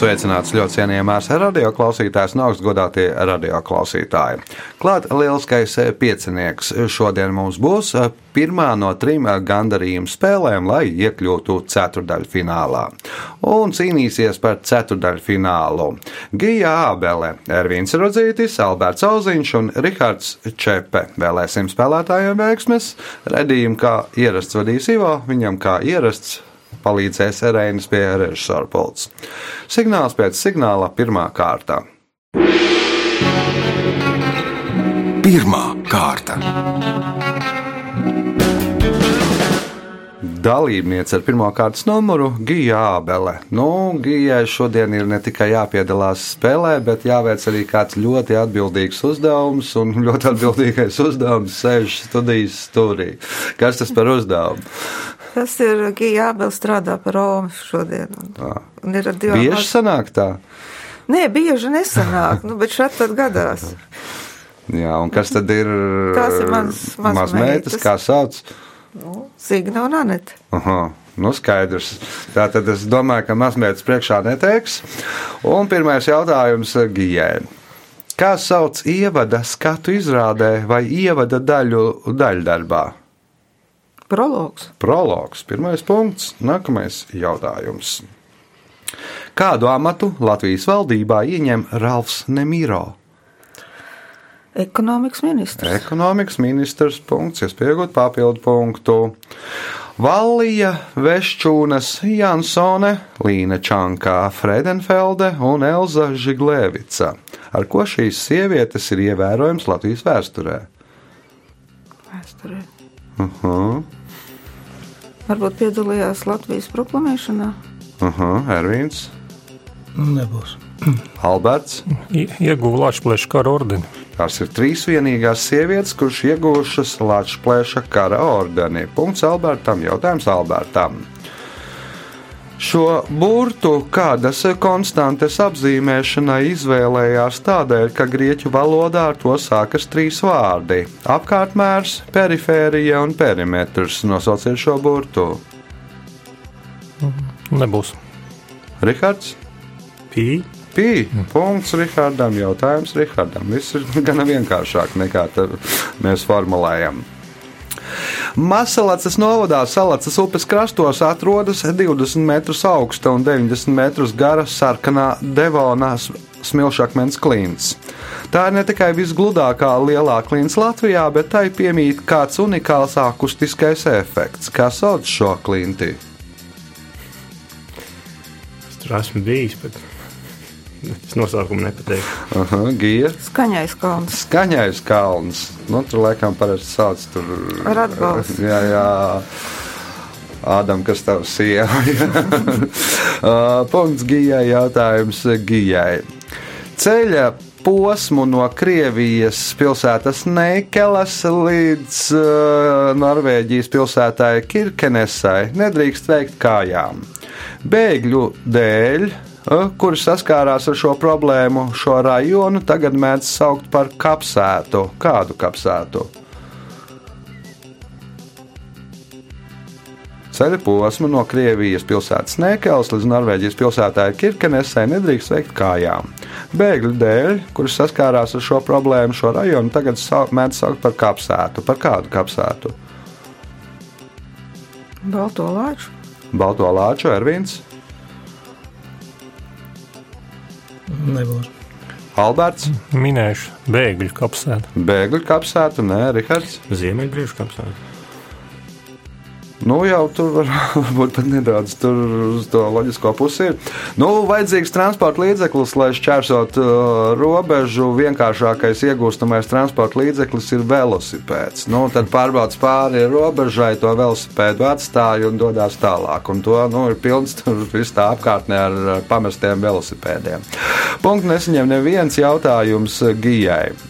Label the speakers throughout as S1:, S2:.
S1: Sveicināts ļoti cienījamās radioklausītājas un augstgadātie radioklausītāji. Klāt lieliskais piecinieks. Šodien mums būs pirmā no trim gandarījuma spēlēm, lai iekļūtu ceturdaļfinālā. Un cīnīsies par ceturdaļfinālu Gija Ābele, Ervīns Rodzītis, Alberts Auziņš un Rihards Čepe. Vēlēsim spēlētājiem veiksmes. Redījumu kā ierasts vadīs Ivo, viņam kā ierasts palīdzēs Erēnas pie režisora pults. Signāls pēc signāla pirmā kārta.
S2: Pirmā kārta.
S1: Dalībniece ar pirmā kārtas numuru - Gija Ābele. Nu, Gijai šodien ir ne tikai jāpiedalās spēlē, bet jāveic arī kāds ļoti atbildīgs uzdevums, un ļoti atbildīgais uzdevums sēž studijas stūrī. Kas tas par uzdevumu?
S3: Tas ir Gija Abels strādā par Romu šodien. Un, un ir divām
S1: Bieži sanāk tā.
S3: Nē, bieži nesanāk, nu, bet šeit tad gadās.
S1: Jā, un kas tad ir?
S3: Tās ir mans- maz
S1: mazmeitas,
S3: meitas.
S1: kā sauc?
S3: Nu, Signa un Anete.
S1: Aha, nu skaidrs. Tā tad es domāju, ka mazmētas priekšā neteiks. Un pirmais jautājums Gijai. Kā sauc ievada skatu izrādē vai ievada daļu daļdarbā?
S3: Prologs.
S1: Prologs, pirmais punkts, nākamais jautājums. Kādu amatu Latvijas valdībā ieņem Ralfs Nemiro?
S3: Ekonomikas ministrs.
S1: Ekonomikas ministrs punkts, iespējot papildu punktu. Vallija, Veščūnas, Jansone, Līna Čankā, Fredenfelde un Elza Žiglēvica. Ar ko šīs sievietes ir ievērojams Latvijas vēsturē?
S3: Vēsturē.
S1: Uh -huh,
S3: Varbūt piedalījās Latvijas proklamēšanā.
S1: -huh, Ervīns,
S4: Nebūs.
S1: Alberts.
S4: I- Ieguva Latvijas kara ordeni.
S1: Tās ir trīs vienīgās sievietes, kuras ieguvušas Latvijas kara ordeni. Punkts Albertam, jautājums Albertam. Šo burtu kādas konstantes apzīmēšanai izvēlējās tādēļ, ka grieķu valodā ar to sākas trīs vārdi - apkārtmērs, perifērija un perimetrs. Nosauciet šo burtu.
S4: Nebūs.
S1: Rihards?
S4: Pī.
S1: Pī, punkts Rihardam, jautājums Rihardam. Viss ir gana vienkāršāk nekā mēs formulējam. Masalacas novadā Salacas upes krastos atrodas 20 metrus augsta un 90 metrus gara sarkanā Devonā smilšakmens klints. Tā ir ne tikai visgludākā lielā klints Latvijā, bet tai piemīt kāds unikāls akustiskais efekts. Kā sauc šo klinti?
S4: Es tur esmu bijis, bet es nosaukumu nepateiktu.
S1: Aha, Gija.
S3: Skaņais kalns.
S1: Skaņais kalns. Nu, tur laikam parasti sauc tur.
S3: Radgals.
S1: Jā, jā. Ādam, kas tev sieva? Uh, Punkts Gijai, jautājums Gijai. Ceļa posmu no Krievijas pilsētas Neikelas līdz uh, Norvēģijas pilsētai Kirkenesai nedrīkst veikt kājām. Bēgļu dēļ, kuri saskārās ar šo problēmu, šo rajonu tagad mēdz saukt par kapsētu. Kādu kapsētu? Ceļa posmu no Krievijas pilsētas Nekels līdz Norvēģijas pilsētai Kirkenesai nedrīkst veikt kājām. Bēgļu dēļ, kurus saskārās ar šo problēmu, šo rajonu tagad mēdz saukt par kapsētu. Par kādu kapsētu?
S3: Balto lāču.
S1: Balto lāču, Ervīns,
S4: Nebūs.
S1: Alberts,
S4: Minējuši bēgļu kapsētu.
S1: Bēgļu kapsētu, nē, Rihards.
S4: Ziemeļbriežu kapsētu.
S1: Nu, jau tur var būt pat nedaudz tur uz to loģisko pusi. Ir. Nu, vajadzīgs transporta līdzeklis, lai šķērsot uh, robežu. Vienkāršākais iegūstamais transporta līdzeklis ir velosipēds. Nu, tad pārbaudas pāri robežai, to velosipēdu atstāja un dodas tālāk. Un to nu, ir pilns tur viss tā apkārtnē ar pamestiem velosipēdiem. Punkts nesaņem neviens jautājums Gijai.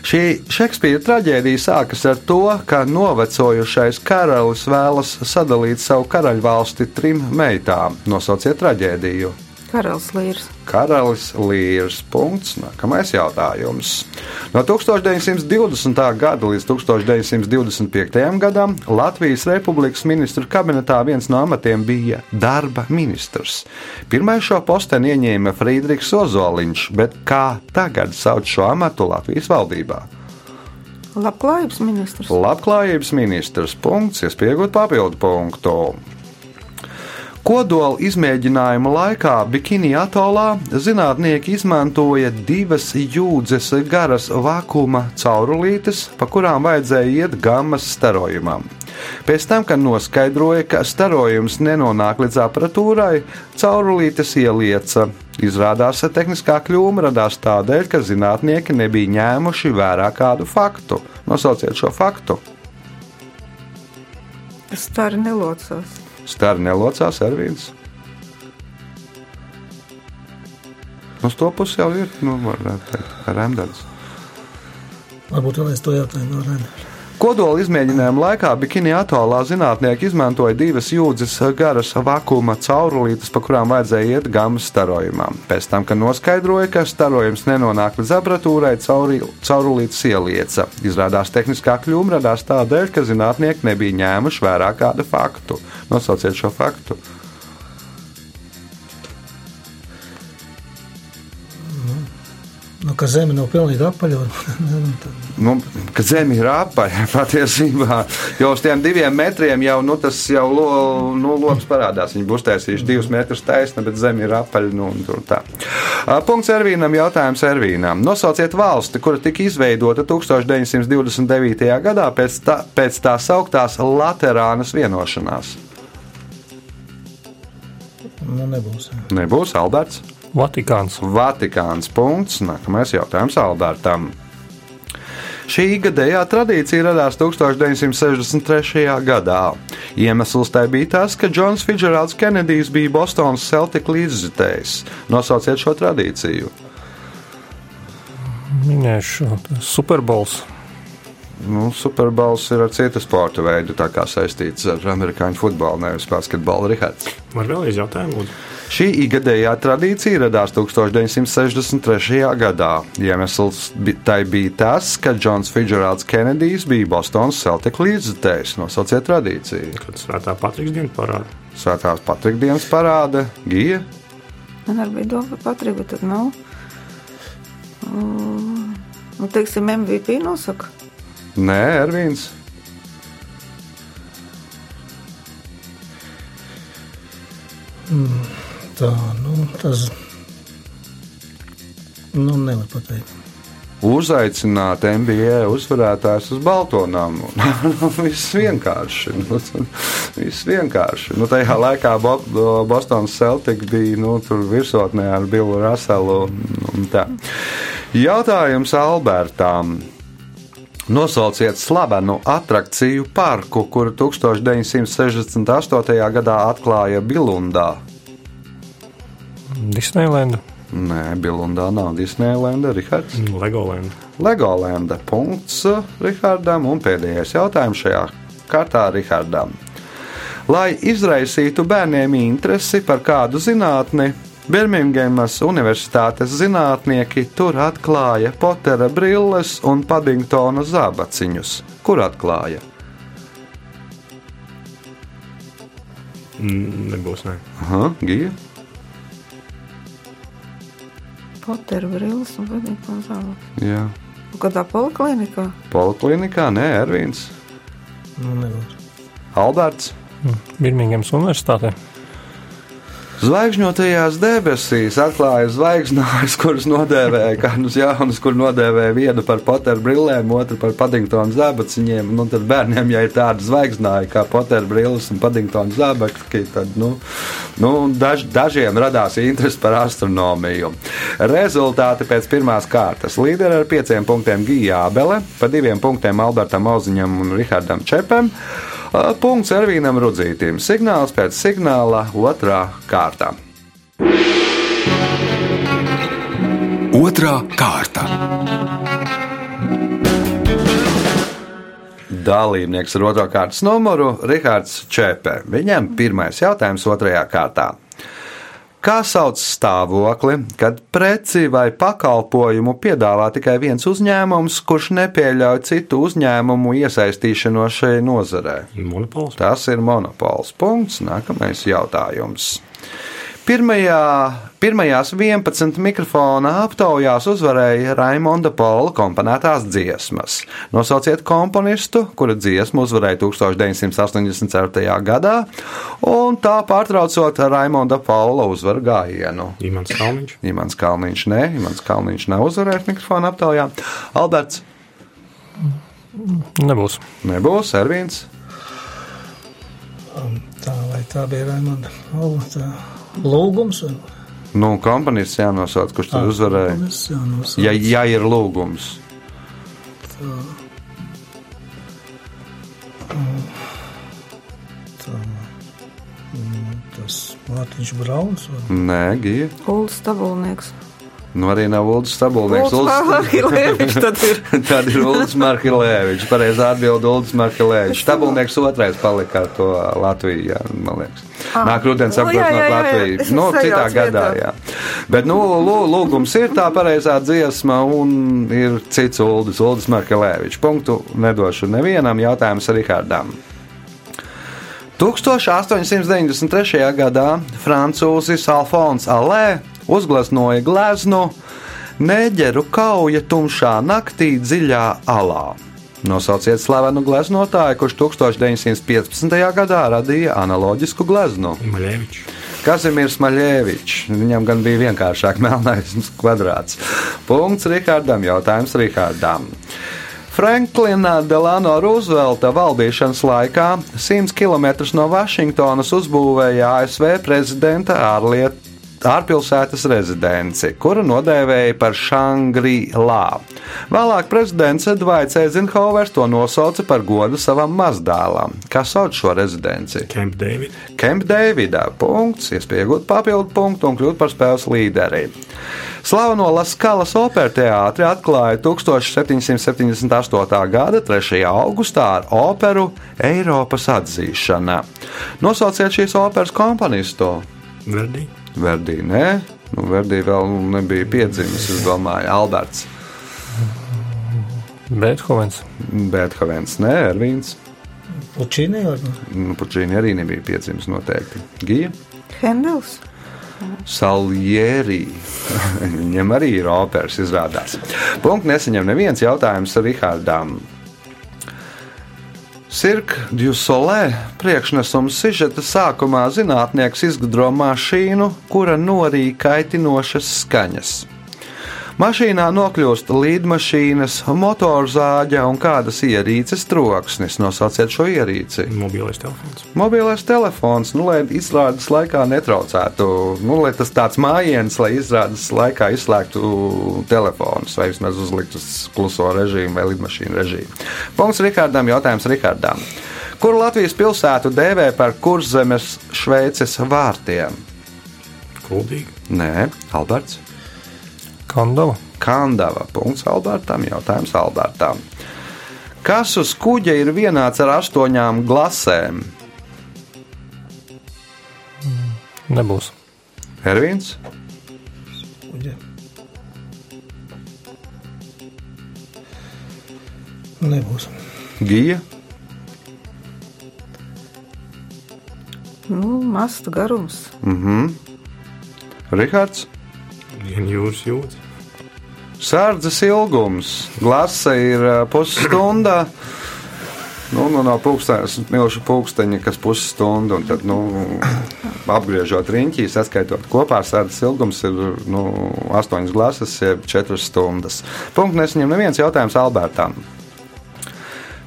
S1: Šī Šekspīra traģēdija sākas ar to, ka novecojušais karalis vēlas sadalīt savu karaļvalsti trim meitām. Nosauciet traģēdiju.
S3: Karalis Līrs.
S1: Karalis Līrs. Punkts. Nākamais jautājums. No 1920. gada līdz 1925. gadam Latvijas Republikas ministru kabinetā viens no amatiem bija darba ministrs. Pirmais šo posteni ieņēma Friedrichs Ozoliņš, bet kā tagad sauc šo amatu Latvijas valdībā?
S3: Labklājības ministrs.
S1: Labklājības ministrs. Punkts, iespējot papildu punktu. Kodola izmēģinājuma laikā Bikini atolā zinātnieki izmantoja divas jūdzes garas vakuma caurulītes, pa kurām vajadzēja iet gammas starojumam. Pēc tam, kad noskaidroja, ka starojums nenonāk līdz aparatūrai, caurulītes ielieca. Izrādās, ka tehniskā kļūme radās tādēļ, ka zinātnieki nebija ņēmuši vērā kādu faktu. Nosauciet šo faktu.
S3: Stari nelocās.
S1: Stari nelocās ar viens. Uz to pusi jau ir, nu, varētu teikt, rēmdens.
S5: Varbūt vēlreiz to jautājumu no Rēna.
S1: Kodola izmēģinājuma laikā Bikini atolā zinātnieki izmantoja divas jūdzes garas vakuma caurulītes, pa kurām vajadzēja iet gammas starojumā. Pēc tam, kad noskaidroja, ka starojums nenonāk līdz aparatūrai, cauri, caurulītes ielieca. Izrādās tehniskā kļūme radās tādēļ, ka zinātnieki nebija ņēmuši vērā kādu faktu. Nosauciet šo faktu.
S5: Ka zeme nav pilnīgi apaļa.
S1: Nu, kad zeme ir apaļa patiesībā, jau uz tiem diviem metriem jau nu, tas jau lo, nu, lops parādās. Viņi būs taisījuši divus metrus taisna, bet zeme ir apaļa. Nu, Punkts Ervīnam, jautājums Ervīnam. Nosauciet valsti, kura tika izveidota 1929. gadā pēc tā, pēc tā sauktās Laterānas vienošanās.
S5: Nu, nebūs.
S1: Nebūs Alberts.
S4: Vatikāns.
S1: Vatikāns. Punkts. Nākamais jautājums Albertam. Šī gadējā tradīcija radās 1963. gadā. Iemesls tai bija tas, ka Džons Fidžerāls Kenedijs bija Bostonas Celtic līdzjutējs. Nosauciet šo tradīciju.
S4: Minēšu Superbols.
S1: Nu, Superbols ir ar citu sporta veidu, tā kā saistīts ar amerikāņu futbolu, nevis basketbolu. Rihards.
S4: Var vēlreiz jautājumu?
S1: Šī ikgadējā tradīcija radās 1963. gadā. Iemesls tai bija tas, ka Džons Fidžerāls Kenedijs bija Bostonas Celtic līdzjutējs. Nosauciet tradīciju.
S4: Kad svētā Patriks diena parāda.
S1: Svētās Patrikdienas parāda Gija.
S3: Man arī bija doma par Patriku, bet tad nav. Mm, Nu, teiksim, MVP nosaka.
S1: Nē, Ervīns.
S5: Tā, nu, tas. Nu, nevar pateikt.
S1: Uzaicināt NBA uzvarētājus uz Baltonām. Viss vienkārši. Nu, viss vienkārši. Nu, tajā laikā Bo- Bostonas Celtic bija nu, virsotnē ar Billu tā. Jautājums Albertām. Nosauciet slavenu attrakciju parku, kuru 1968. gadā atklāja Bilundā.
S4: Disneylanda.
S1: Nē, Bilundā nav Disneylanda, Rihards.
S4: Legolanda.
S1: Legolanda punkts Rihardam un pēdējais jautājums šajā kārtā Rihardam. Lai izraisītu bērniem interesi par kādu zinātni, Birmingemas Universitātes zinātnieki tur atklāja Potera brilles un Paddingtona zābaciņus. Kur atklāja?
S4: Mm, Nebūs, ne.
S1: Aha, Gija.
S3: Poteru brilles un vadību zāli.
S1: Jā.
S3: Kādā poliklinikā?
S1: Poliklinikā, nē, Ervīns.
S5: Nu, nebūs.
S1: Alberts.
S4: Birmingemas universitātē.
S1: Zvaigžņotajās debesīs atklāja zvaigznājas, kuras nodēvēja kādus jaunus, kur nodēvēja vienu par Poteru brillēm, otru par Paddingtonu zābaciņiem. Nu, tad bērniem, ja ir tāda zvaigznāja kā Poteru brilles un Paddingtonu zābaki, tad nu, nu, daž, dažiem radās interesi par astronomiju. Rezultāti pēc pirmās kārtas. Līderi ar pieciem punktiem Gija Abele, pa diviem punktiem Albertam Oziņam un Rihardam Čepam. Punkts Ervīnam Rudzītim. Signāls pēc signāla otrā kārta.
S2: Otra kārta.
S1: Dalībnieks ar otro kārtas numuru - Rihards Čepē. Viņam pirmais jautājums otrajā kārtā. Kā sauc stāvokli, kad preci vai pakalpojumu piedāvā tikai viens uzņēmums, kurš nepieļauj citu uzņēmumu iesaistīšanos šajā nozarē?
S4: Monopols.
S1: Tas ir monopols. Punkts. Nākamais jautājums. Pirmajā, pirmajās 11 mikrofona aptaujās uzvarēja Raimonda Pola komponētās dziesmas. Nosauciet komponistu, kura dziesmu uzvarēja 1984. gadā, un tā pārtraucot Raimonda Paula uzvaru gājienu.
S4: Imants Kalniņš.
S1: Imants Kalniņš nē, Imants Kalniņš nav uzvarējis mikrofona aptaujā. Alberts
S6: Nebūs.
S1: nebūs, Ervīns.
S5: Tā vai tā bija Raimonda Paula, tā lūgums? Vai?
S1: Nu, komponists jānosauc, kurš tur uzvarēja.
S5: Es jau nosaucu.
S1: Ja, ja ir lūgums.
S5: Tā, mm, tas Mārtiņš Brauns. Vai?
S1: Nē, Gija.
S3: Uldis Stabulnieks.
S1: Nu, arī nav Ulrichs Stabulnieks.
S3: Uldis Markilēvičs tad ir.
S1: Tad ir Ulrichs Markilēvičs. Pareizi atbild Ulrichs Markilēvičs. Stabulnieks otrais palika ar to Latviju, jā, man liekas. Nāk rudens
S3: Nu, jā,
S1: Latviju.
S3: es
S1: Nu, citā gadā,
S3: vietā.
S1: jā. Bet, nu, lū- lūgums ir tā pareizā dziesma un ir cits Ulrichs, Ulrichs Markilēvičs. Punktu nedošu nevienam jautājums Rihardam. 1893. gadā francūzis Alfons Alē uzgleznoja gleznu Neģeru kauja tumšā naktī dziļā alā. Nosauciet slavenu gleznotāju, kurš 1915. gadā radīja analoģisku gleznu.
S4: Maļevičs.
S1: Kazimierz Maļēvičs. Viņam gan bija vienkāršāk melnais kvadrāts. Punkts Rihardam, jautājums Rihardam. Franklina Delano Roosevelta valdīšanas laikā 100 km no Vašingtonas uzbūvēja ASV prezidenta ārlietu ārpilsētas rezidenci, kuru nodēvēja par Shangri-La. Vēlāk prezidents Edvards Eizenhovers to nosauca par godu savam mazdēlam. Kā sauc šo rezidenci?
S4: Camp David.
S1: Kemp Deividā. Punkts, iespēja iegūt papildu punktu un kļūt par spēles līderi. Slaveno Laskalas operas teātri atklāja 1778. gada 3. augustā ar operu Eiropas atzīšana. Nosauciet šīs operas komponistu.
S4: Verdi.
S1: Verdī, nē, nu, Verdī vēl nebija piedzimis, es domāju, Alberts.
S6: Beethovens.
S1: Bethovens, nē, Ervīns.
S5: Ne?
S1: Nu, Puķīni arī nebija piedzimis noteikti. Gija.
S3: Hendels.
S1: Saljērī. Viņam arī ir operas, izrādās. Punkts nesaņem neviens jautājums Rihardam. Cirque du Soleil priekšnesums sižeta sākumā zinātnieks izgudro mašīnu, kura norīja kaitinošas skaņas. Mašīnā nokļūst līdmašīnas, motorzāģa un kādas ierīces troksnis. Nosauciet šo ierīci.
S4: Mobilais telefons.
S1: Mobilais telefons, nu, lai izrādes laikā netraucētu, nu, lai tas tāds mājiens, lai izrādes laikā izslēgtu telefonus vai vismaz uzliktu uz kluso režīmu vai lidmašīnu režīmu. Punkts Rikardam, jautājums Rikardam. Kuru Latvijas pilsētu dēvē par kurzemes Šveices vārtiem?
S4: Kuldīgi.
S1: Nē, Alberts.
S6: Kandava.
S1: Kandava. Punkts Albertam, jautājums Albertam. Kas uz kuģa ir vienāds ar astoņām glasēm?
S6: Nebūs.
S1: Ervīns.
S5: Kuģi. Nebūs.
S1: Gija.
S3: Nu, masta garums.
S1: Mhm. Rihards.
S4: Viena jūras jūdzi.
S1: Sārdzes ilgums. Glasa ir pusstunda. Nu, nu, pulksteņa, milzu pulksteņa, kas pusstundu, un tad, nu, apgriežot riņķī, saskaitot kopā, sārdzes ilgums ir nu, 8 glasas, jeb 4 stundas. Punkts nesaņem neviens jautājums Albertam.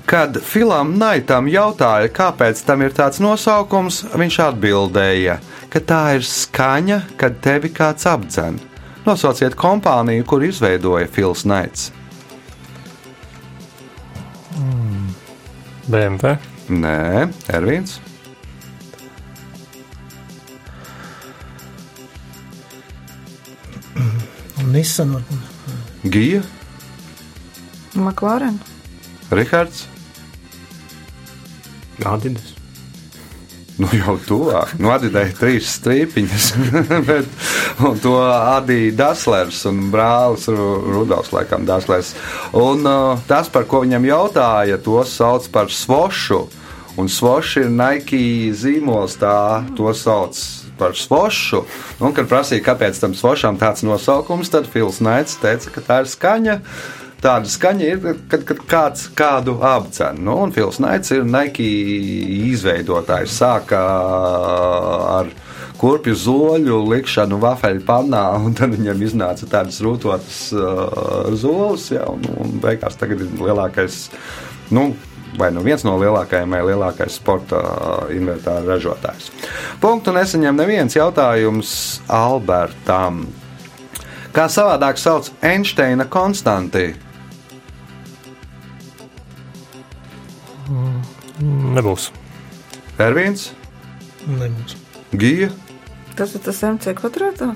S1: Kad Filam Naitam jautāja, kāpēc tam ir tāds nosaukums, viņš atbildēja, ka tā ir skaņa, kad tevi kāds apdzen. Nosauciet kompāniju, kur izveidoja Fils Naits.
S6: BMW.
S1: Nē, Ervīns.
S5: Un Nissan.
S1: Gija,
S3: Maklārena.
S1: Rihards,
S4: Adidas.
S1: Nu, jau tuvāk. Nu, Adidēja trīs strīpiņas, bet to adīja Daslers un brālis Ru- Rudolfs, laikam, Daslers. Un uh, tas, par ko viņam jautāja, to sauc par svošu. Un svoši ir Nike zīmols, tā to sauc par svošu. Un, kad prasīja, kāpēc tam svošam tāds nosaukums, tad Fils Naits teica, ka tā ir skaņa. Tāda skaņa ir, kad, kad kāds kādu apcēla. Nu, un Fils Naits ir Nike izveidotājs. Sāka ar kurpju zoļu likšanu vafeļu pannā, un tad viņam iznāca tādas rūtotas uh, zoles. Jā, un, un beigās tagad ir lielākais. Nu, Vai nu viens no lielākajiem, vai lielākais sporta uh, inventāra ražotājs. Punktu nesaņem neviens jautājums Albertam. Kā savādāk sauc Einsteina konstanti?
S6: Nebūs.
S1: Ervīns,
S5: Nebūs.
S1: Gija.
S3: Tas ir tas MC kvadrātā.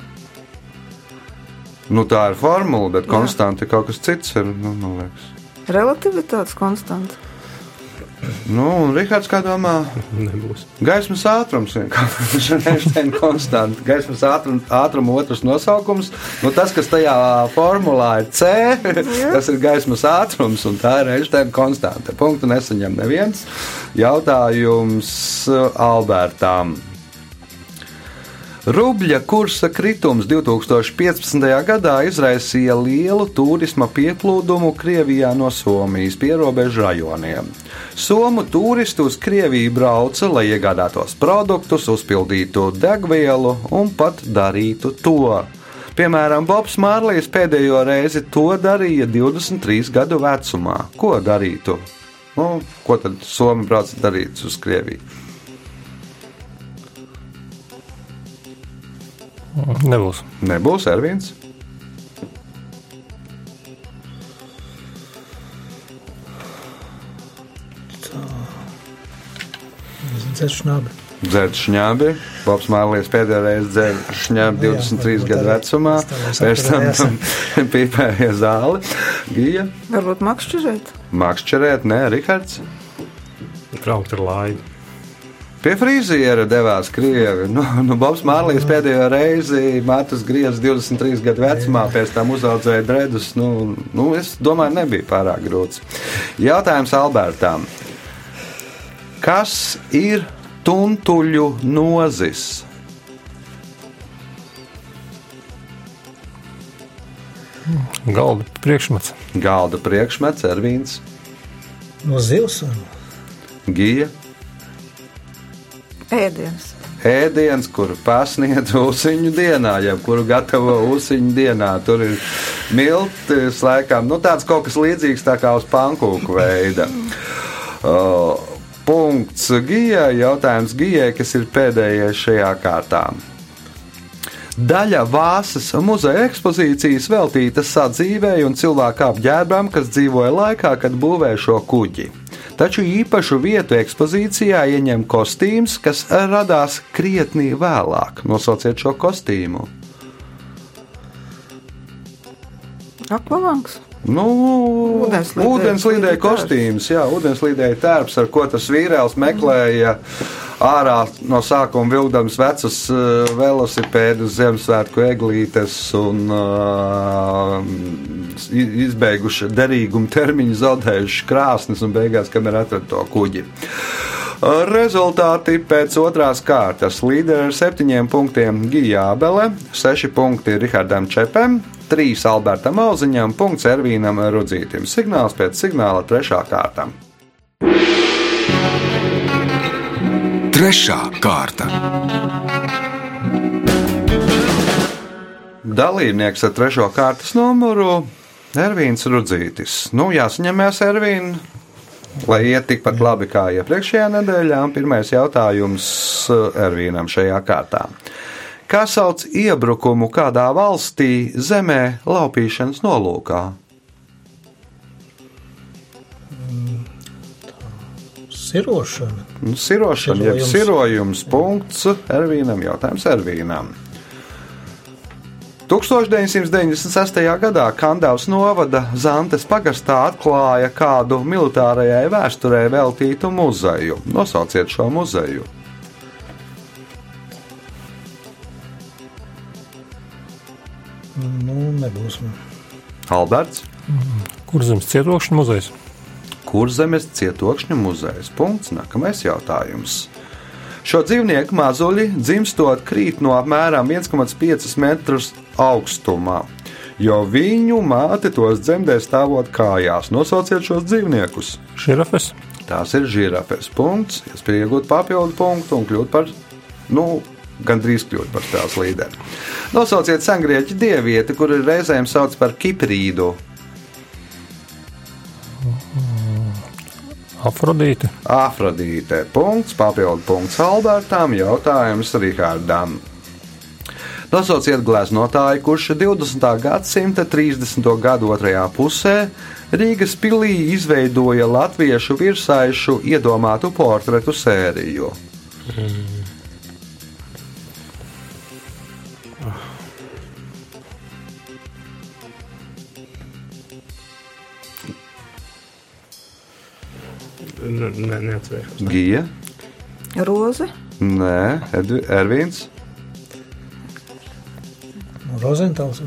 S1: Nu, tā ir formula, bet konstanti ir kaut kas cits. Ir, nu.
S3: Relativitātes konstanta.
S1: Nu, un Rihards, kā domā,
S4: Nebūs.
S1: gaismas ātrums vienkārši ir konstanta. Gaismas ātrum, ātruma otrs nosaukums. Nu, tas, kas tajā formulā ir C, tas ir gaismas ātrums, un tā ir Einsteina konstanta. Punktu nesaņem neviens. Jautājums uh, Albertām. Rubļa kursa kritums 2015. gadā izraisīja lielu turisma pieplūdumu Krievijā no Somijas pierobežu rajoniem. Somu turisti uz Krieviju brauca, lai iegādātos produktus, uzpildītu degvielu un pat darītu to. Piemēram, Bobs Mārlijs pēdējo reizi to darīja 23 gadu vecumā. Ko darītu? Nu, ko tad Somija brauc darīt uz Krieviju?
S6: Nebūs.
S1: Nebūs Ervīns.
S5: Dzēršņābi.
S1: Dzērt šņābi. Bobs Mārlijs pēdējo reizi dzēra šņābi 23 gadu vecumā. Pēc tam pīpēja zāli. Gija,
S3: Varbūt makšķerēt.
S1: makšķerēt, nē, Rihards.
S4: Braukt ar laivu.
S1: Pie friziera devās krievi. Nu, nu, Bobs Mārlijs pēdējo reizi matus griezis 23 gadu vecumā, pēc tam uzaudzēja dredus. Nu, nu, es domāju, nebija pārāk grūts. Jautājums Albertām. Kas ir tuntuļu nozis?
S6: Galda priekšmets.
S1: Galda priekšmets, Ervīns,
S5: No zivs.
S1: Gija.
S3: Ēdienas.
S1: ēdiens, kuru pasniedz ūsuņu dienā, jeb kuru gatavo ūsuņu dienā. Tur ir miltis, laikam, nu, tāds kaut kas līdzīgs tā kā uz pankūku veida. Uh, punkts Gijai, jautājums Gijai, kas ir pēdējais šajā kārtā. Daļa Vāsas muzeja ekspozīcijas veltīta sadzīvei un cilvēku apģērbam, kas dzīvoja laikā, kad būvēja šo kuģi. Taču īpašu vietu ekspozīcijā ieņem kostīms, kas radās krietni vēlāk. Nosauciet šo kostīmu.
S3: Akvalangs.
S1: Nu,
S3: tērps.
S1: kostīms, jā, ūdenslīdēja tērps, ar ko tas vīrēls meklēja ārā no sākuma vilkdams vecus uh, velosipēdus, Ziemassvētku eglītes un uh, izbeiguši derīgumu termiņu, zaudējuši krāsnes un beigās, kamēr atrada to kuģi. Rezultāti pēc otrās kārtas. Līderi ar septiņiem punktiem Gijābele, seši punkti Rihardam Čepem, trīs Albertam Auziņam, punkts Ervīnam Rudzītim. Signāls pēc signāla trešā kārta.
S2: Trešā kārta.
S1: Dalībnieks ar trešo kārtas numuru Ervīns Rudzītis. Nu, jāsaņemās Ervīna, lai iet tikpat labi kā iepriekšējā nedēļā. Pirmais jautājums eh, Ervīnam šajā kārtā. Kā sauc iebrukumu kādā valstī zemē laupīšanas nolūkā?
S5: Sirošana.
S1: Nu, Sirošana, jeb
S5: Sirojums.
S1: sirojums, punkts Ervīnam, jautājums Ervīnam. 1996. gadā Kandavas novada Zantes pagastā atklāja kādu militārajai vēsturē veltītu muzeju. Nosauciet šo muzeju.
S5: Nebūs.
S1: Alberts.
S6: Kurzemes cietokšņa muzejs.
S1: Kurzemes cietokšņa muzejs. Punkts. Nākamais jautājums. Šo dzīvnieku mazuļi dzimstot krīt no apmēram 1,5 metrus augstumā, jo viņu māte tos dzemdē stāvot kājās. Nosauciet šos dzīvniekus.
S6: Širafes.
S1: Tās ir žirafes. Punkts. Iespēja iegūt papildu punktu un kļūt par, nu, gandrīz kļūt par tās līderi. Nosauciet sengrieķu dievieti, kuru reizēm sauc par kiprīdu.
S6: Afrodīte.
S1: Afrodīte. Punkts, papildu punkts Albertam, jautājums Rihardam. Nosauciet gleznotāju, kurš 20. gadsimta 30. gadu otrajā pusē Rīgas pilī izveidoja latviešu virsaišu iedomātu portretu sēriju.
S4: Ne, ne, neatcerējos.
S1: Gija,
S3: Roze,
S1: Nē, Ervīns,
S5: Rozentāls.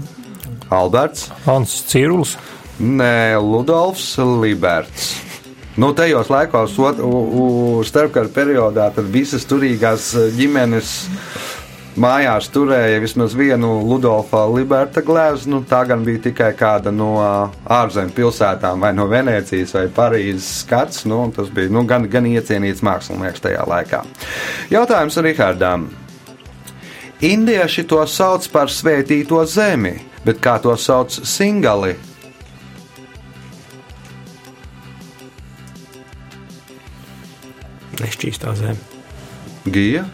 S1: Alberts,
S6: Ants Cīrulis.
S1: Nē, Ludovs Liberts. Nu, tajos laikos, starpkara periodā, tad visas turīgās ģimenes mājās turēja vismaz vienu Ludolfa Liberta gleznu. Tā gan bija tikai kāda no ārzemju pilsētām, vai no Venecijas vai Parīzes skats. Nu, tas bija nu, gan, gan iecienīts mākslinieks tajā laikā. Jautājums Rihardam. Indieši to sauc par svētīto zemi, bet kā to sauc singali?
S4: Nešķīstā zeme.
S1: Gija.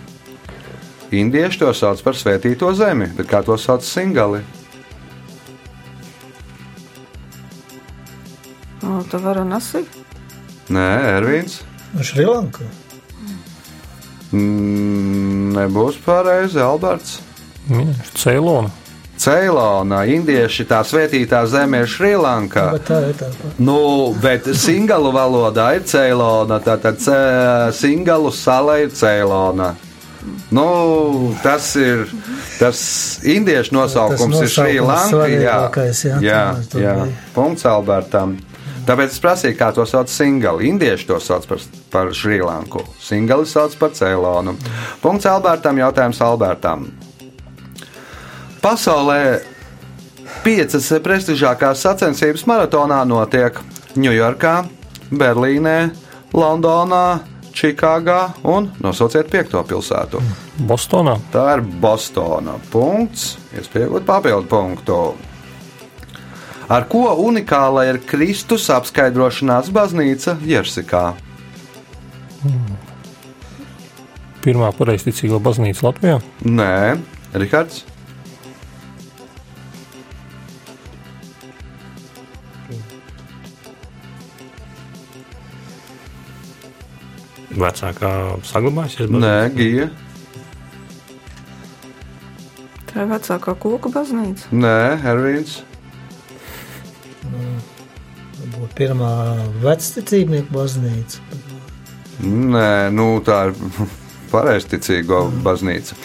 S1: Indieši to sauc par svētīto zemi, bet kā to sauc singali?
S3: no, tā var nasi.
S1: Nē, Ervīns.
S5: Šrilanka.
S1: Mm, nebūs pareizi, Alberts.
S6: Ceilona.
S1: Ceilona, indieši tā svētītā zeme ir Šrilanka.
S5: Bet tā ir tā.
S1: Nu, bet singalu valodā ir Ceilona, tātad ce- singalu sala ir Ceilona. Nu, tas ir tas indiešu nosaukums, ir
S5: nosaukums
S1: Šrilanka. Jā,
S5: jā,
S1: jā, jā. Punkts Albertam. Tāpēc es prasīju, kā to sauc singali. Indieši to sauc par, par Šrilanku. Singali sauc par Ceilonu. Punkts Albertam, jautājums Albertam. Pasaulē piecas prestižākās sacensības maratonā notiek Ņujorkā, Berlīnē, Londonā, Čikāgā un nosauciet piekto pilsētu.
S6: Bostonā.
S1: Tā ir Bostona. Punkts. Iespējams, papildu punktu. Ar ko unikāla ir Kristus apskaidrošanās baznīca Jersikā?
S6: Pirmā pareizticīgo baznīca Latvijā.
S1: Nē, Rihards.
S4: Vecākā saglabājusies.
S1: Nē, Gija.
S3: Tā ir vecākā koku baznīca.
S1: Nē, Ervīns.
S5: Būtu pirmā vecticībnieku baznīca.
S1: Nē, nu tā ir pareizticīgo baznīca.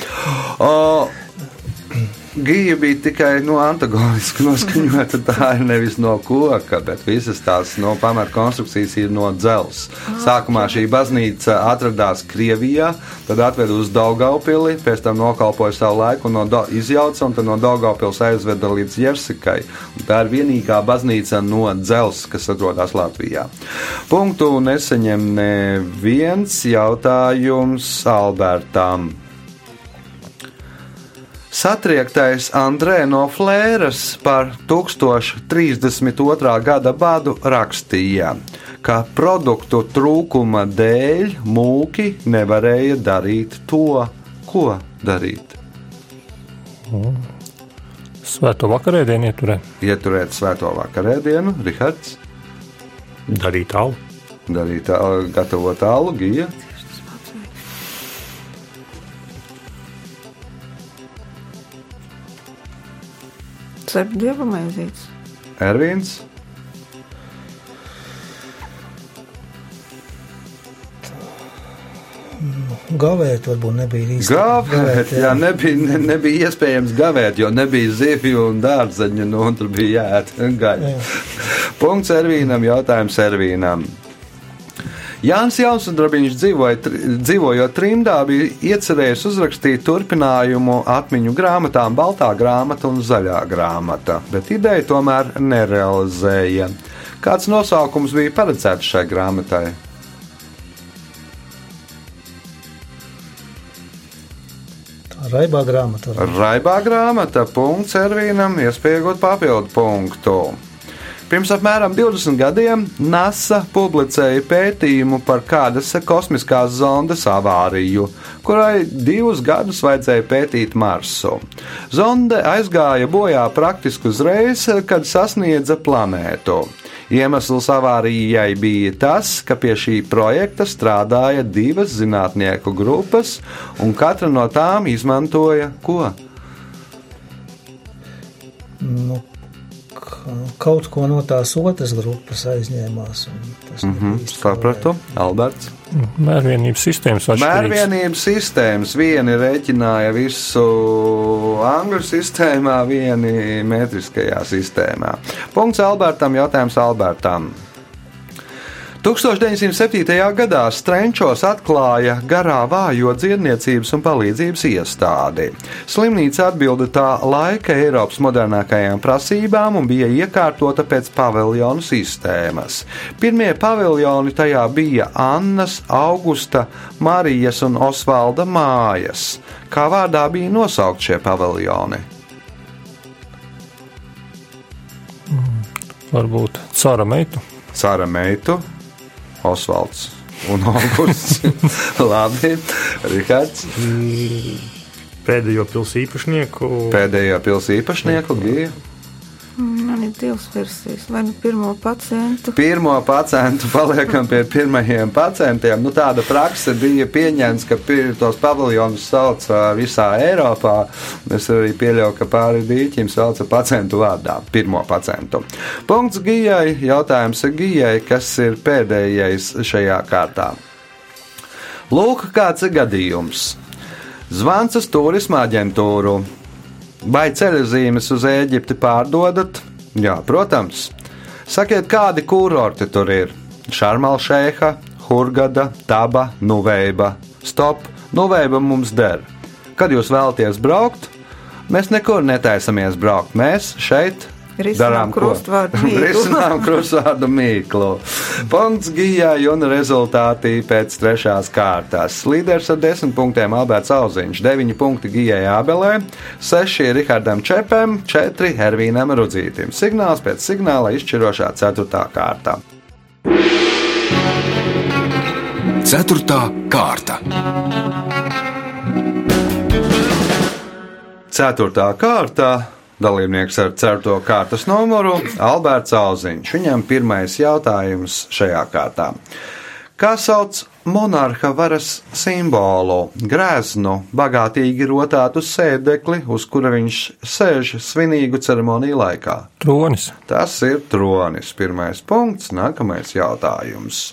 S1: O, Gija bija tikai no antagoniski noskaņota. Tā ir nevis no koka, bet visas tās no pamatkonstrukcijas ir no dzelzs. Sākumā šī baznīca atradās Krievijā, tad atveda uz Daugaupili, pēc tam nokalpoja savu laiku, no izjauca un tad no Daugavpils aizveda līdz Jersikai. Tā ir vienīgā baznīca no dzelzs, kas atrodas Latvijā. Punktu neseņem neviens jautājums Albertam. Satriektais Andrē no Flēras par 1032. gada badu rakstīja, ka produktu trūkuma dēļ mūki nevarēja darīt to, ko darīt.
S6: Svēto vakarēdienu ieturē.
S1: Ieturēt svēto vakarēdienu, Rihards,
S4: Darīt alu.
S1: darīt, ā, gatavot alu, gija.
S3: Cept dieva maizītes.
S1: Ervīns,
S5: Gavēt varbūt nebija īsti.
S1: Gavēt, jā, nebija, ne, nebija iespējams gavēt, jo nebija zivju un dārzeņu, nu, un tur bija jāēd gaļa. Punkts Ervīnam, jautājums Ervīnam. Jānis Jaunsudrabiņš dzīvoja, tri- dzīvojot trimdā, bija iecerējis uzrakstīt turpinājumu atmiņu grāmatām Baltā grāmata un Zaļā grāmata, bet ideja tomēr nerealizēja. Kāds nosaukums bija paredzēts šai grāmatai?
S5: Raibā grāmata.
S1: Raibā grāmata, punkts Ervīnam, iespējot papildu punktu. Pirms apmēram 20 gadiem NASA publicēja pētījumu par kādas kosmiskās zondes avāriju, kurai divus gadus vajadzēja pētīt Marsu. Zonde aizgāja bojā praktiski uzreiz, kad sasniedza planētu. Iemesls avārijai bija tas, ka pie šī projekta strādāja divas zinātnieku grupas, un katra no tām izmantoja ko?
S5: Nu, kaut ko no tās otras grupas aizņēmās. un tas nebija īsti
S1: sapratu, Alberts.
S6: Mērvienības sistēmas atšķirīgas.
S1: Mērvienības sistēmas. Vieni rēķināja visu angļu sistēmā, vieni metriskajā sistēmā. Punkts Albertam, jautājums Albertam. 1907. gadā Strenčos atklāja garā vājo dziedniecības un palīdzības iestādi. Slimnīca atbilda tā laika Eiropas modernākajām prasībām un bija iekārtota pēc paviljonu sistēmas. Pirmie paviljoni tajā bija Annas, Augusta, Marijas un Osvalda mājas. Kā vārdā bija nosaukt šie paviljoni?
S6: Varbūt cara meitu.
S1: Sāra meitu, Osvalds un Augusts. Labi, Rihards.
S4: Pēdējo pilsētu īpašnieku.
S1: Pēdējā pilsēta īpašnieku Gija.
S3: Divas versijas. Vai nu pirmo pacientu?
S1: Pirmo pacientu paliekam pie pirmajiem pacientiem. Nu, tāda praksa bija pieņemta, ka tos paviljonus sauc visā Eiropā. Es arī pieļauju, ka pāri dīķim sauca pacientu vārdā. Pirmo pacientu. Punkts Gijai. Jautājums ir Gijai, kas ir pēdējais šajā kārtā. Lūk, kāds ir gadījums. Zvans uz turisma aģentūru. Vai ceļojumus uz Eģipti pārdodat? Jā, protams. Sakiet, kādi kurorti tur ir? Šarmalšēha, Hurgada, Taba, Nuveiba. Stop, Nuveiba mums der. Kad jūs vēlaties braukt? Mēs nekur netaisamies braukt. Mēs šeit
S3: Risinām krustvārdu mīklu.
S1: Risinām krustvārdu mīklu. Punkts Gijai un rezultāti pēc trešās kārtas. Līderis ar 10 punktiem Alberts Auziņš, 9 punkti Gijai Ābelē, 6 Rihardam Čepam, 4 Hervīnam Rudzītim. Signāls pēc signāla izšķirošā 4. kārta.
S2: Ceturtā kārta.
S1: Ceturtā kārta. Dalībnieks ar certo kārtas numuru Alberts Auziņš. Viņam pirmais jautājums šajā kārtā. Kā sauc monarha varas simbolu? Grēznu, bagātīgi rotātu sēdekli, uz kura viņš sēž svinīgu ceremoniju laikā.
S6: Tronis.
S1: Tas ir tronis. Pirmais punkts, nākamais jautājums.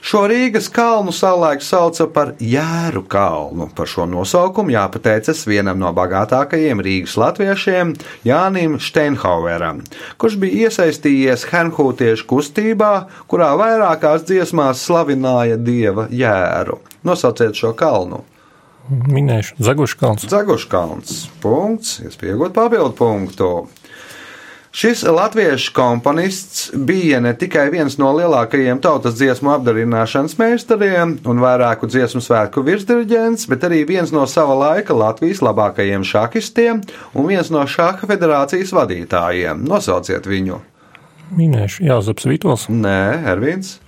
S1: Šo Rīgas kalnu savulaik sauca par Jēru kalnu. Par šo nosaukumu jāpateicas vienam no bagātākajiem Rīgas latviešiem, Jānim Steinhaueram, kurš bija iesaistījies Hernhūtiešu kustībā, kurā vairākās dziesmās slavināja dieva Jēru. Nosauciet šo kalnu.
S6: Minēšu Zaguškalns.
S1: Zaguškalns. Punkts, iespējot papildu punktu. Šis latviešu komponists bija ne tikai viens no lielākajiem tautas dziesmu apdarināšanas meistariem un vairāku dziesmu svētku virsdirigents, bet arī viens no sava laika Latvijas labākajiem šahistiem un viens no šaha federācijas vadītājiem. Nosauciet viņu.
S6: Minēšu Jāzaps Vitols.
S1: Nē, Ervīns.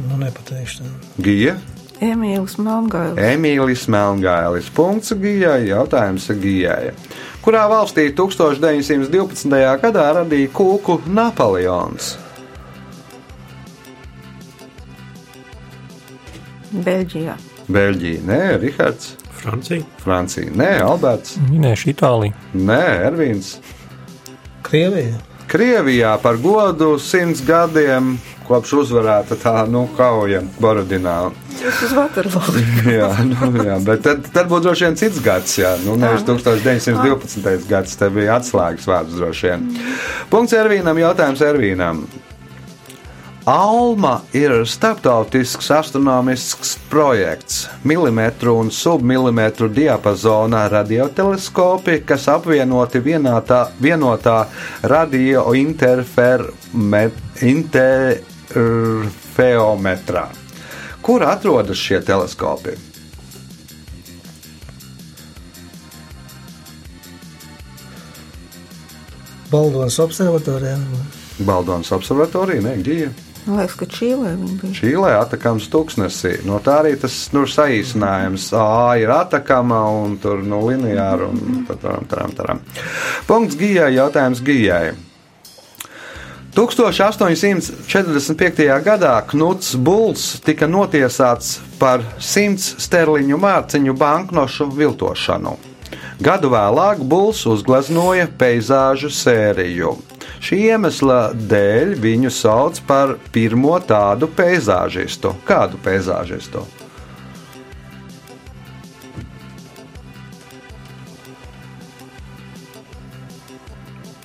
S5: Nu, nepateikšu.
S1: Gija.
S3: Emīls Melngailis.
S1: Emīlis Melngailis. Punkts Gijai. Jautājums Gijai. Kurā valstī 1912. gadā radīja kūku Napoleons?
S3: Beļģijā.
S1: Beļģija, nē, Rihards,
S4: Francija.
S1: Francija, nē, Alberts,
S6: Minēšu Itāliju.
S1: nē, Ervīns,
S5: Krievija.
S1: Krievijā par godu simts gadiem kopš uzvarēta tā nu, kauja Borodinā.
S3: Tas uz Vaterloo.
S1: jā, nu, jā, bet tad, tad būtu droši vien cits gads, jā, nu, nevis 1912. gads, te bija atslēgas vārds droši vien. Punkts Ervīnam, jautājums Ervīnam. Alma ir starptautisks astronomisks projekts, milimetru un submilimetru diapazonā radioteleskopi, kas apvienoti vienotā, vienotā radiointerferometrā. Kur atrodas šie teleskopi?
S5: Baldonas observatorijā.
S1: Baldonas observatorija, ne Gija.
S3: Man liekas, ka Čīlē viņi bija.
S1: Čīlē atakams tūkstnesī. No tā arī tas nu, saīsinājums. A ir atakama un tur nu, lineāri un taram, taram, taram. Punkts Gijai, jautājums Gijai. 1845. gadā Knuts Bulls tika notiesāts par 100 sterliņu mārciņu banknošu viltošanu. Gadu vēlāk Bulls uzgleznoja peizāžu sēriju. Šī iemesla dēļ viņu sauc par pirmo tādu peizāžistu. Kādu peizāžistu?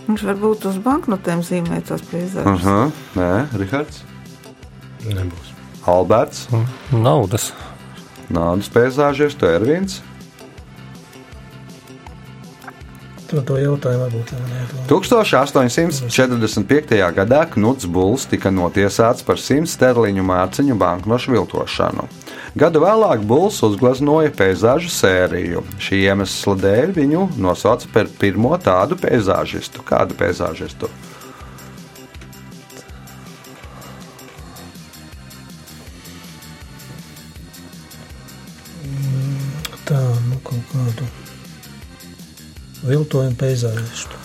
S3: Viņš varbūt uz banknotēm zīmē tās peizažas.
S1: Aha, nē, Rihards,
S4: Nebūs.
S1: Alberts,
S6: Naudas.
S1: Nādas peizāžistu, Ervins.
S5: Tur to jautājumu varbūt nevarētu.
S1: 1845. gadā Knuts Bulls tika notiesāts par 100 sterliņu mārciņu banknošu viltošanu. Gadu vēlāk Bulls uzgleznoja peizāžu sēriju. Šī iemesla dēļ viņu nosauca par pirmo tādu peizāžistu. Kādu peizāžistu?
S5: Tā, nu kaut kādu viltojumu peizāžistu.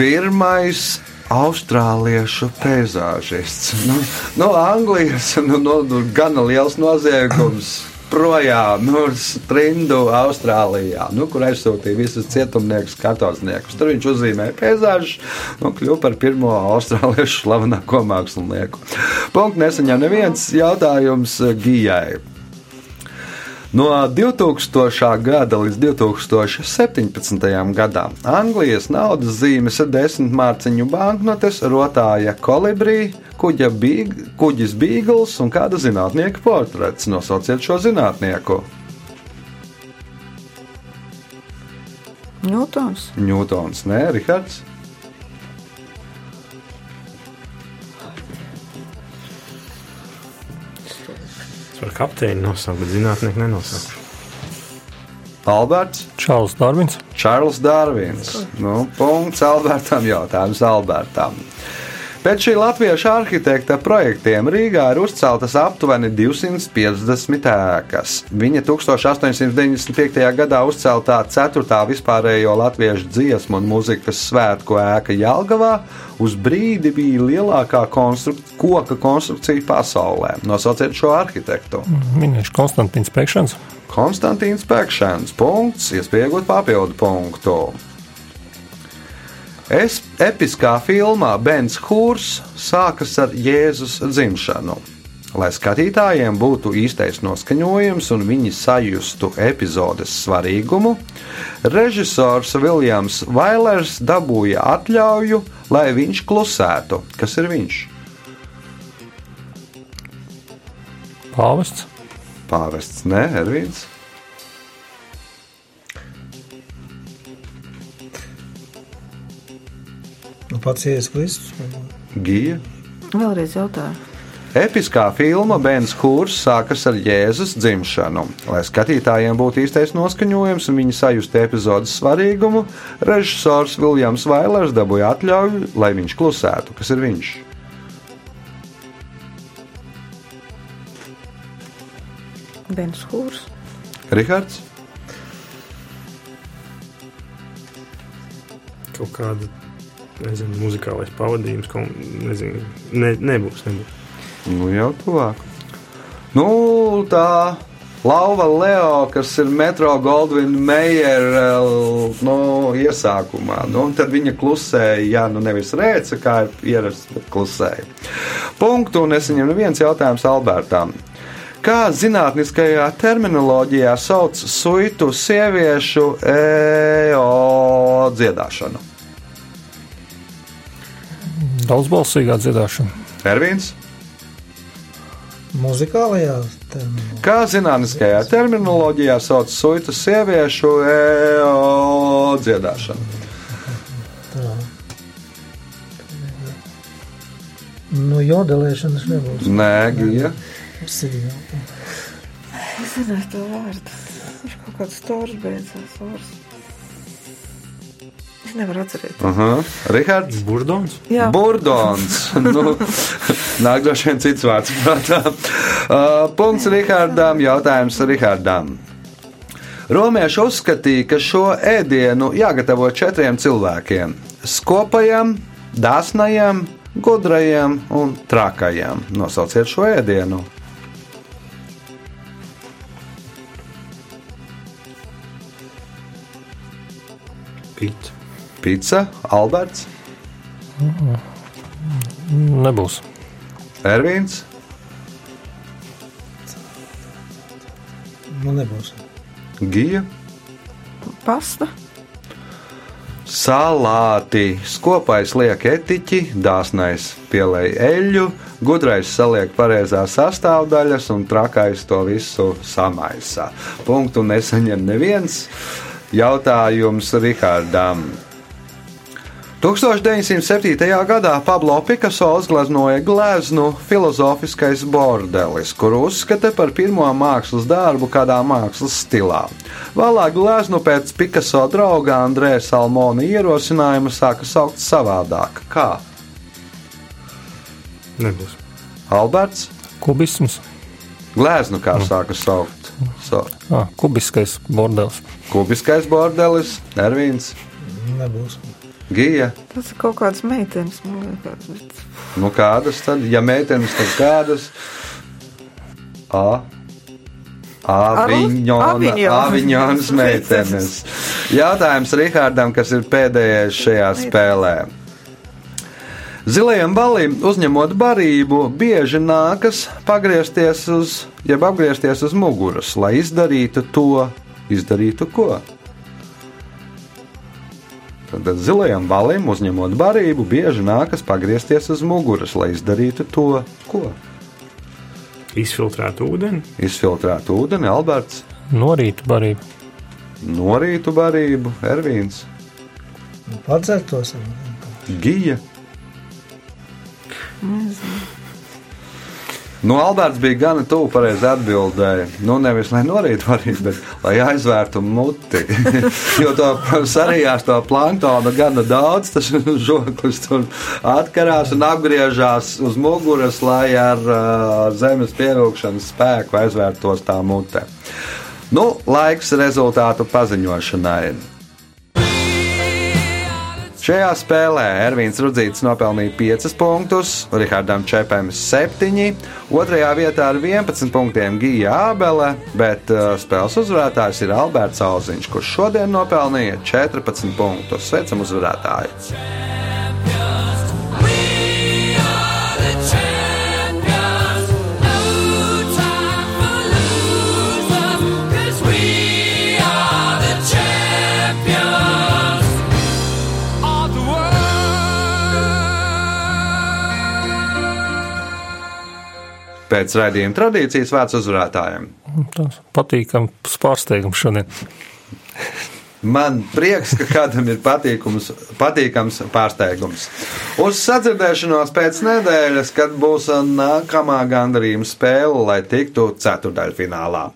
S1: Pirmais austrāliešu peizāžists. Nu, no Anglijas nu, nu, nu, gana liels noziegums. Projām, nu, strindu Austrālijā, nu, kur aizsūtīja visus cietumniekus, kartozniekus. Tur viņš uzzīmēja peizāžu un nu, kļuva par pirmo austrāliešu slavenāko mākslinieku. Punkts nesaņem neviens jautājums Gijai. No 2000. gada līdz 2017. gadam Anglijas naudas zīmes ir desmit mārciņu banknotes, rotāja kolibrī, kuģa bīg, kuģis Bīgls un kāda zinātnieka portrets. Nosauciet šo zinātnieku.
S3: Ņūtons.
S1: Ņūtons, nē, Rihards.
S4: Varu kapteini nosaukt, bet zinātnieku nenosaukt.
S1: Alberts.
S6: Čārls Darvins.
S1: Čārls Dārvins. Nu, punkts Albertam, jautājums Albertam. Pēc šī latviešu arhitekta projektiem Rīgā ir uzceltas aptuveni 250 ēkas. Viņa 1895. gadā uzceltā 4. vispārējo latviešu dziesmu un mūzikas svētku ēka Jālgavā uz brīdi bija lielākā konstruk koka konstrukcija pasaulē. Nosauciet šo arhitektu.
S6: Minēšu Konstantīns Pēkšņs.
S1: Konstantīns Pēkšņs. Punkts, iespējot papildu punktu. Es, episkā filmā Bens Hūrs sākas ar Jēzus dzimšanu. Lai skatītājiem būtu īstais noskaņojums un viņi sajustu epizodes svarīgumu, režisors Viljams Vailers dabūja atļauju, lai viņš klusētu. Kas ir viņš?
S6: Pāvests.
S1: Pāvests, nē, Ervīns.
S5: Pats Jēzus Kristus.
S1: Gija.
S3: Vēlreiz jautāju.
S1: Episkā filma Bens Hūrs sākas ar Jēzus dzimšanu. Lai skatītājiem būtu īstais noskaņojums un viņi sajustu epizodes svarīgumu, režisors Viljams Vailers dabūja atļauju, lai viņš klusētu. Kas ir viņš?
S3: Bens Hūrs.
S1: Rihards?
S4: Kaut kāda, nezinu, muzikālais pavadījums, ko, nezinu, ne, nebūs, nebūs.
S1: Nu, jau tuvāk. Nu, tā Lauva Leo, kas ir Metro Goldwyn Mayer nu, iesākumā. Nu, tad viņa klusēja, ja nu nevis rēca, kā ir ierasts, bet klusēja. Punktu, un es viņam neviens jautājums Albertam. Kā zinātniskajā terminoloģijā sauc suitu sieviešu EO dziedāšanu?
S6: Daudzbalsīgā dziedāšana.
S1: Ervīns?
S5: Muzikālajā terminā.
S1: Kā zinātniskajā terminoloģijā sauc suitu sieviešu EO dziedāšanu?
S5: Tā. Nu, jodelēšanas nebūs.
S1: Nē, Gija.
S5: Sīņā.
S3: Es zināju to vārdu. Viņš kaut kāds stors beidzās. Vārds. Es nevaru atcerēties.
S1: Uh -huh. Rihards?
S4: Burdons?
S3: Jā,
S1: Burdons. nu, nāk droši vien cits vārds prātā. Uh, punkts Rihardam, jautājums Rihardam. Romieši uzskatīja, ka šo ēdienu jāgatavo četriem cilvēkiem - skopajam, dāsnajam, gudrajam un trakajam. Nosauciet šo ēdienu.
S4: Pīts.
S1: Pizza, Alberts,
S6: Nebūs.
S1: Ervīns,
S5: Nu, nebūs.
S1: Gija.
S3: pasta.
S1: Salāti, skopais liek etiķi, dāsnais pielēj eļļu, gudrais saliek pareizās sastāvdaļas un trakais to visu samaisa. Punktu nesaņem neviens. Jautājums Rihardam. 1907. gadā Pablo Picasso uzgleznoja gleznu filozofiskais bordelis, kuru uzskata par pirmo mākslas darbu kādā mākslas stilā. Vēlāk gleznu pēc Picasso drauga Andrē Salmona ierosinājuma sāka saukt savādāk. Kā?
S4: Nebūs.
S1: Alberts?
S6: Kubisms.
S1: Gleznu kā sāka saukt? So.
S6: Ah, kubiskais bordelis.
S1: Kubiskais bordelis, Ervīns,
S5: Nebūs.
S1: Gija.
S3: Tas ir kaut kāds meitenes, man liekas. Bet...
S1: Nu, kādas tad? Ja meitenes, tad kādas? A. Aviņona,
S3: Aviņonas.
S1: Meitenes. Jautājums Rihardam, kas ir pēdējais šajā spēlē. Zilajam balim, uzņemot barību, bieži nākas pagriezties uz, jeb apgriezties uz muguras, lai izdarītu to, izdarītu ko. Tad zilajam balim, uzņemot barību, bieži nākas pagriezties uz muguras, lai izdarītu to, ko.
S4: Izfiltrēt ūdeni.
S1: Izfiltrēt ūdeni, Alberts,
S6: No rīta barība.
S1: norītu barību, Ervīns,
S5: Padzertos.
S1: Gija. Nu, Alberts bija gana tuvu pareizi atbildēja. Nu, nevis lai norītu varētu, bet lai aizvērtu muti. jo to sarijās to planktonu gana daudz, tas žoklis tur atkarās un apgriežās uz muguras, lai ar uh, zemes pievilkšanas spēku aizvērtos tā mute. Nu, laiks rezultātu paziņošanai. Šajā spēlē Ervīns Rudzīts nopelnīja 5 punktus, Rihardam Čepam 7, otrajā vietā ar 11 punktiem Gija Ābele, bet uh, spēles uzvarētājs ir Alberts Auziņš, kurš šodien nopelnīja 14 punktus. Sveicam uzvarētāju! Pēc raidījuma tradīcijas vērts uzvarētājiem.
S6: Tas patīkams pārsteigums šodien.
S1: Man prieks, ka kādam ir patīkums, patīkams pārsteigums. Uz sadzirdēšanos pēc nedēļas, kad būs nākamā gandarījuma spēle, lai tiktu ceturdaļfinālā.